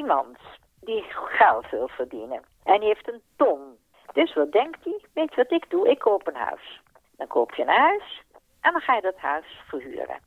iemand die geld wil verdienen. En die heeft een ton. Dus wat denkt hij? Weet je wat ik doe? Ik koop een huis. Dan koop je een huis en dan ga je dat huis verhuren.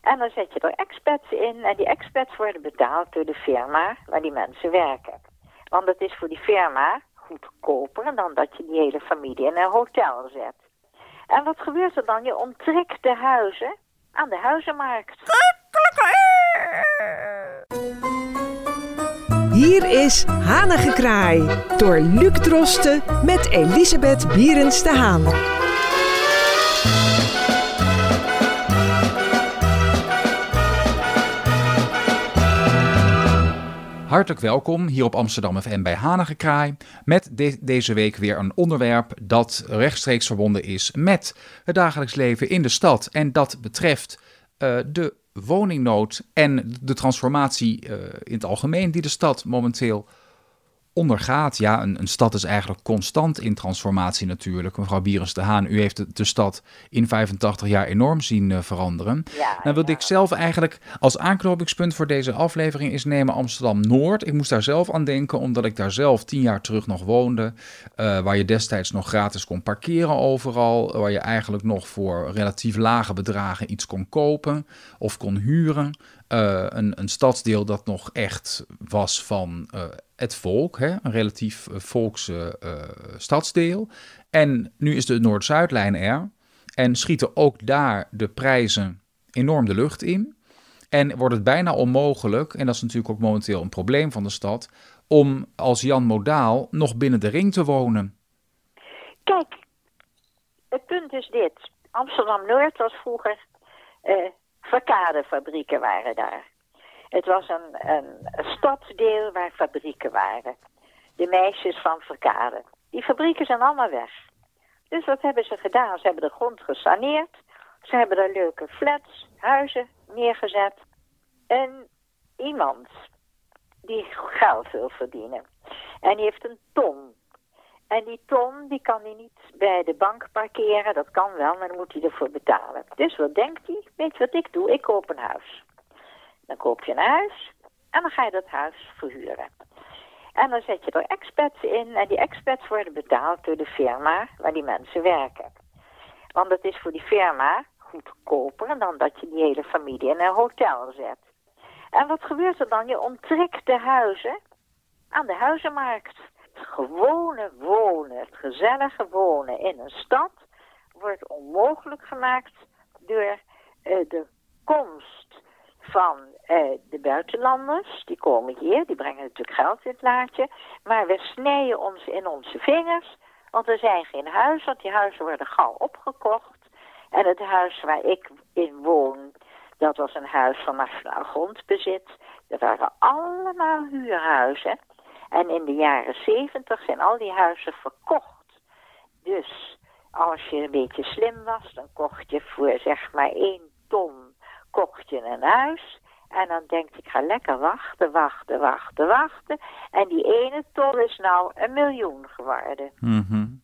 En dan zet je er expats in en die expats worden betaald door de firma waar die mensen werken. Want het is voor die firma goedkoper dan dat je die hele familie in een hotel zet. En wat gebeurt er dan? Je onttrekt de huizen aan de huizenmarkt. Hier is Hanengekraai door Luc Drosten met Elisabeth Bierens de Haan. Hartelijk welkom hier op Amsterdam FM bij Hanengekraai. Met deze week weer een onderwerp dat rechtstreeks verbonden is met het dagelijks leven in de stad. En dat betreft uh, de woningnood en de transformatie uh, in het algemeen die de stad momenteel ondergaat. Ja, een, een, stad is eigenlijk constant in transformatie natuurlijk. Mevrouw Bierens de Haan, u heeft de, de stad in 85 jaar enorm zien uh, veranderen. Ja, nou wilde ik zelf eigenlijk als aanknopingspunt voor deze aflevering is nemen Amsterdam-Noord. Ik moest daar zelf aan denken, omdat ik daar zelf tien jaar terug nog woonde. Uh, waar je destijds nog gratis kon parkeren overal. Waar je eigenlijk nog voor relatief lage bedragen iets kon kopen of kon huren. Uh, een, een stadsdeel dat nog echt was van uh, het volk, hè? een relatief uh, volkse stadsdeel. En nu is de Noord-Zuidlijn er en schieten ook daar de prijzen enorm de lucht in. En wordt het bijna onmogelijk, en dat is natuurlijk ook momenteel een probleem van de stad, om als Jan Modaal nog binnen de ring te wonen. Kijk, het punt is dit. Amsterdam-Noord was vroeger Verkadefabrieken waren daar. Het was een, een stadsdeel waar fabrieken waren. De meisjes van Verkade. Die fabrieken zijn allemaal weg. Dus wat hebben ze gedaan? Ze hebben de grond gesaneerd. Ze hebben daar leuke flats, huizen neergezet. En iemand die geld wil verdienen. En die heeft een ton en die ton, die kan hij niet bij de bank parkeren. Dat kan wel, maar dan moet hij ervoor betalen. Dus wat denkt hij? Weet je wat ik doe? Ik koop een huis. Dan koop je een huis en dan ga je dat huis verhuren. En dan zet je er expats in en die expats worden betaald door de firma waar die mensen werken. Want het is voor die firma goedkoper dan dat je die hele familie in een hotel zet. En wat gebeurt er dan? Je onttrekt de huizen aan de huizenmarkt gewone wonen, het gezellige wonen in een stad wordt onmogelijk gemaakt door uh, de komst van uh, de buitenlanders. Die komen hier, die brengen natuurlijk geld in het laadje. Maar we snijden ons in onze vingers, want er zijn geen huizen, want die huizen worden gauw opgekocht. En het huis waar ik in woon, dat was een huis van nationaal grondbezit. Dat waren allemaal huurhuizen. En in de jaren zeventig zijn al die huizen verkocht. Dus als je een beetje slim was, dan kocht je voor zeg maar één ton kocht je een huis. En dan denk ik, ga lekker wachten, wachten, wachten, wachten. En die ene ton is nou een miljoen geworden. Mm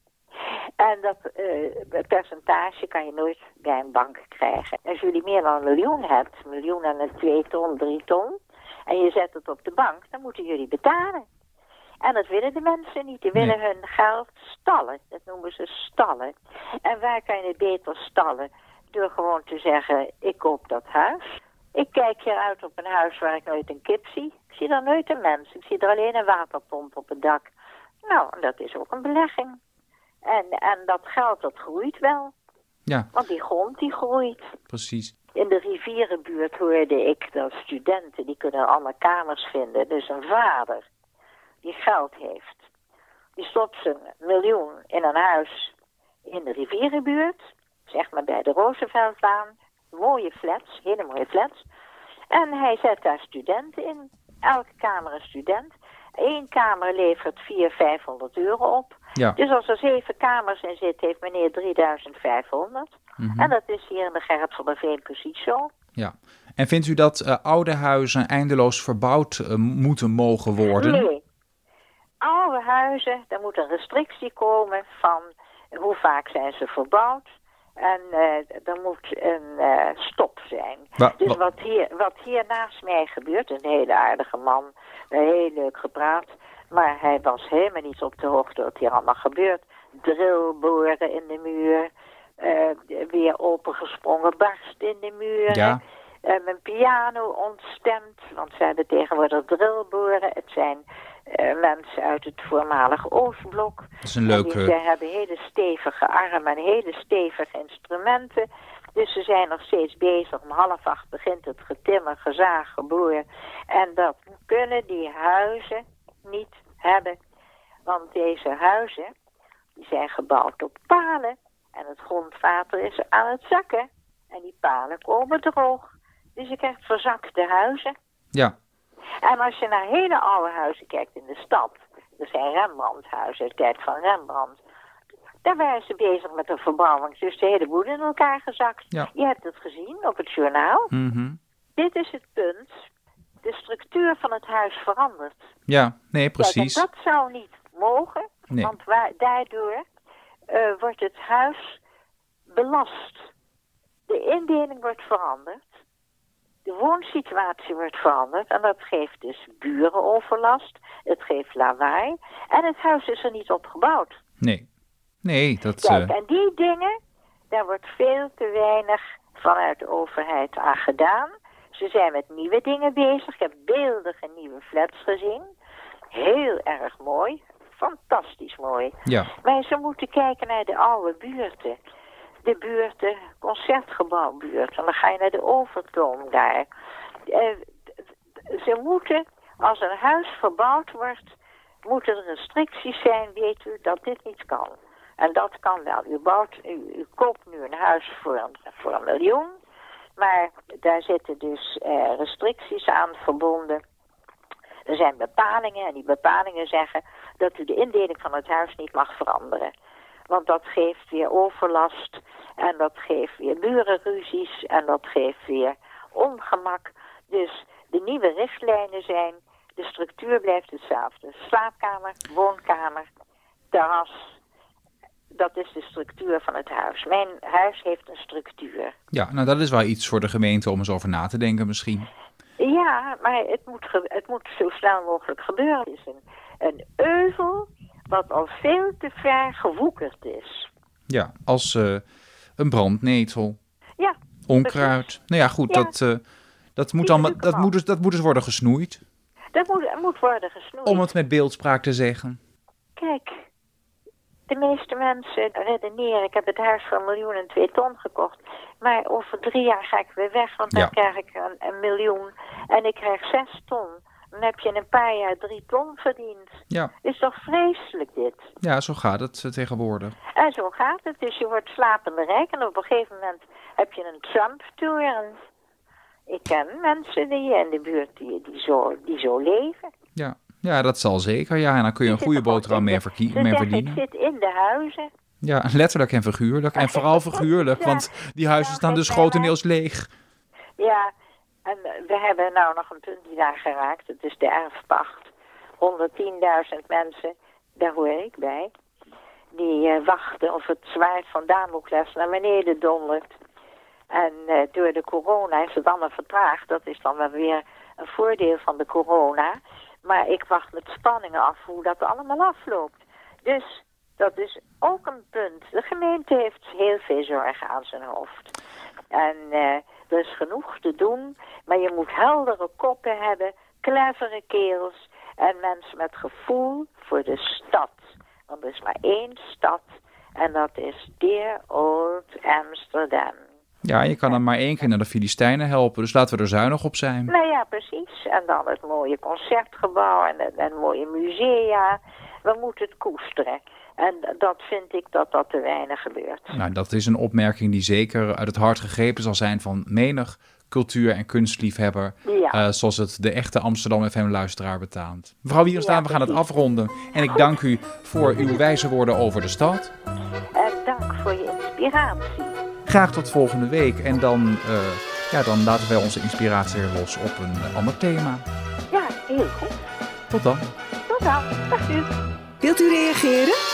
En dat uh, percentage kan je nooit bij een bank krijgen. Als jullie meer dan een miljoen hebt, een miljoen en een twee ton, drie ton, en je zet het op de bank, dan moeten jullie betalen. En dat willen de mensen niet. Die willen hun geld stallen. Dat noemen ze stallen. En waar kan je het beter stallen? Door gewoon te zeggen, ik koop dat huis. Ik kijk hier uit op een huis waar ik nooit een kip zie. Ik zie daar nooit een mens. Ik zie er alleen een waterpomp op het dak. Nou, dat is ook een belegging. En, en dat geld, dat groeit wel. Ja. Want die grond, die groeit. Precies. In de rivierenbuurt hoorde ik dat studenten, die kunnen allemaal kamers vinden. Dus een vader, die geld heeft. Die stopt zijn miljoen in een huis in de rivierenbuurt, zeg maar bij de Rooseveltlaan. Mooie flats, hele mooie flats. En hij zet daar studenten in. Elke kamer een student. Eén kamer levert 400, 500 euro op. Ja. Dus als er zeven kamers in zitten, heeft meneer 3500. Mhm. En dat is hier in de Gerrit van der Veen precies zo. Ja. En vindt u dat uh, oude huizen eindeloos verbouwd uh, moeten mogen worden? Nee, huizen, daar moet een restrictie komen van hoe vaak zijn ze verbouwd. En uh, er moet een uh, stop zijn. Dus wat hier, wat hier naast mij gebeurt, een hele aardige man, heel leuk gepraat. Maar hij was helemaal niet op de hoogte wat hier allemaal gebeurt. Drillboren in de muur, uh, weer opengesprongen barst in de muur. Ja. mijn piano ontstemd, want ze hebben tegenwoordig drillboren. Het zijn uh, mensen uit het voormalig Oostblok. Dat is een leuke... Ze hebben hele stevige armen en hele stevige instrumenten. Dus ze zijn nog steeds bezig. Om half acht begint het getimmer, gezaag, geboren. En dat kunnen die huizen niet hebben. Want deze huizen die zijn gebouwd op palen. En het grondwater is aan het zakken. En die palen komen droog. Dus je krijgt verzakte huizen. Ja. En als je naar hele oude huizen kijkt in de stad, er zijn Rembrandthuizen, de tijd van Rembrandt, daar waren ze bezig met een verbouwing. Dus de hele boel in elkaar gezakt. Ja. Je hebt het gezien op het journaal. Mm Dit is het punt. De structuur van het huis verandert. Ja, nee, precies. Kijk, dat zou niet mogen, Nee. want waar, daardoor uh, wordt het huis belast. De indeling wordt veranderd de woonsituatie wordt veranderd en dat geeft dus burenoverlast, het geeft lawaai en het huis is er niet op gebouwd. Nee, nee, dat... Kijk, uh... en die dingen, daar wordt veel te weinig vanuit de overheid aan gedaan. Ze zijn met nieuwe dingen bezig. Ik heb beeldige nieuwe flats gezien. Heel erg mooi. Fantastisch mooi. Ja. Maar ze moeten kijken naar de oude buurten de buurten, concertgebouwbuurt. En dan ga je naar de Overtoom daar. Uh, ze moeten, als een huis verbouwd wordt, moeten er restricties zijn, weet u, dat dit niet kan. En dat kan wel. U, bouwt, u, u koopt nu een huis voor een, voor een miljoen, maar daar zitten dus uh, restricties aan verbonden. Er zijn bepalingen en die bepalingen zeggen dat u de indeling van het huis niet mag veranderen. Want dat geeft weer overlast en dat geeft weer burenruzies en dat geeft weer ongemak. Dus de nieuwe richtlijnen zijn, de structuur blijft hetzelfde. Slaapkamer, woonkamer, terras. Dat is de structuur van het huis. Mijn huis heeft een structuur. Ja, nou dat is wel iets voor de gemeente om eens over na te denken misschien. Ja, maar het moet, het moet zo snel mogelijk gebeuren. Het is een, een euvel wat al veel te ver gewoekerd is. Ja, als uh, een brandnetel. Ja. Onkruid. Precies. Nou ja, goed, Ja. dat, uh, dat, moet dan, dat, moet dus, dat moet dus worden gesnoeid. Dat moet, moet worden gesnoeid. Om het met beeldspraak te zeggen. Kijk, de meeste mensen redeneren, ik heb het huis voor een miljoen en twee ton gekocht. Maar over drie jaar ga ik weer weg, want dan Ja. krijg ik een, een miljoen. En ik krijg zes ton. Dan heb je in een paar jaar drie ton verdiend. Ja, Is toch vreselijk dit? ja zo gaat het eh, tegenwoordig. En zo gaat het. Dus je wordt slapende rijk en op een gegeven moment heb je een Trump-tour. En ik ken mensen die in de buurt die, die, zo, die zo leven. Ja. ja, dat zal zeker. Ja, en dan kun je een goede boterham gewoon mee, verdienen. ik zit in de huizen. Ja, letterlijk en figuurlijk. En vooral figuurlijk, want die huizen staan dus grotendeels leeg. Ja, en we hebben nou nog een punt die daar geraakt. Het is de erfpacht. 110.000 mensen, daar hoor ik bij. Die eh, wachten of het zwaard van Damocles naar beneden dondert. En eh, door de corona is het allemaal vertraagd. Dat is dan wel weer een voordeel van de corona. Maar ik wacht met spanningen af hoe dat allemaal afloopt. Dus dat is ook een punt. De gemeente heeft heel veel zorgen aan zijn hoofd. En eh, er is genoeg te doen, maar je moet heldere koppen hebben, clevere kerels en mensen met gevoel voor de stad. Want er is maar één stad en dat is Dear Old Amsterdam. Ja, je kan dan maar één keer naar de Filistijnen helpen, dus laten we er zuinig op zijn. Nou ja, precies. En dan het mooie concertgebouw en, en, en mooie musea. We moeten het koesteren. En dat vind ik dat dat te weinig gebeurt. Nou, dat is een opmerking die zeker uit het hart gegrepen zal zijn van menig cultuur- en kunstliefhebber. Ja. eh, zoals het de echte Amsterdam FM-luisteraar betaamt. Mevrouw Wierenstaan, Ja, we gaan het afronden. En ik dank u voor uw wijze woorden over de stad. En dank voor je inspiratie. Graag tot volgende week. En dan, eh, ja, dan laten wij onze inspiratie weer los op een eh, ander thema. Ja, heel goed. Tot dan. Tot dan. Dag u. Wilt u reageren?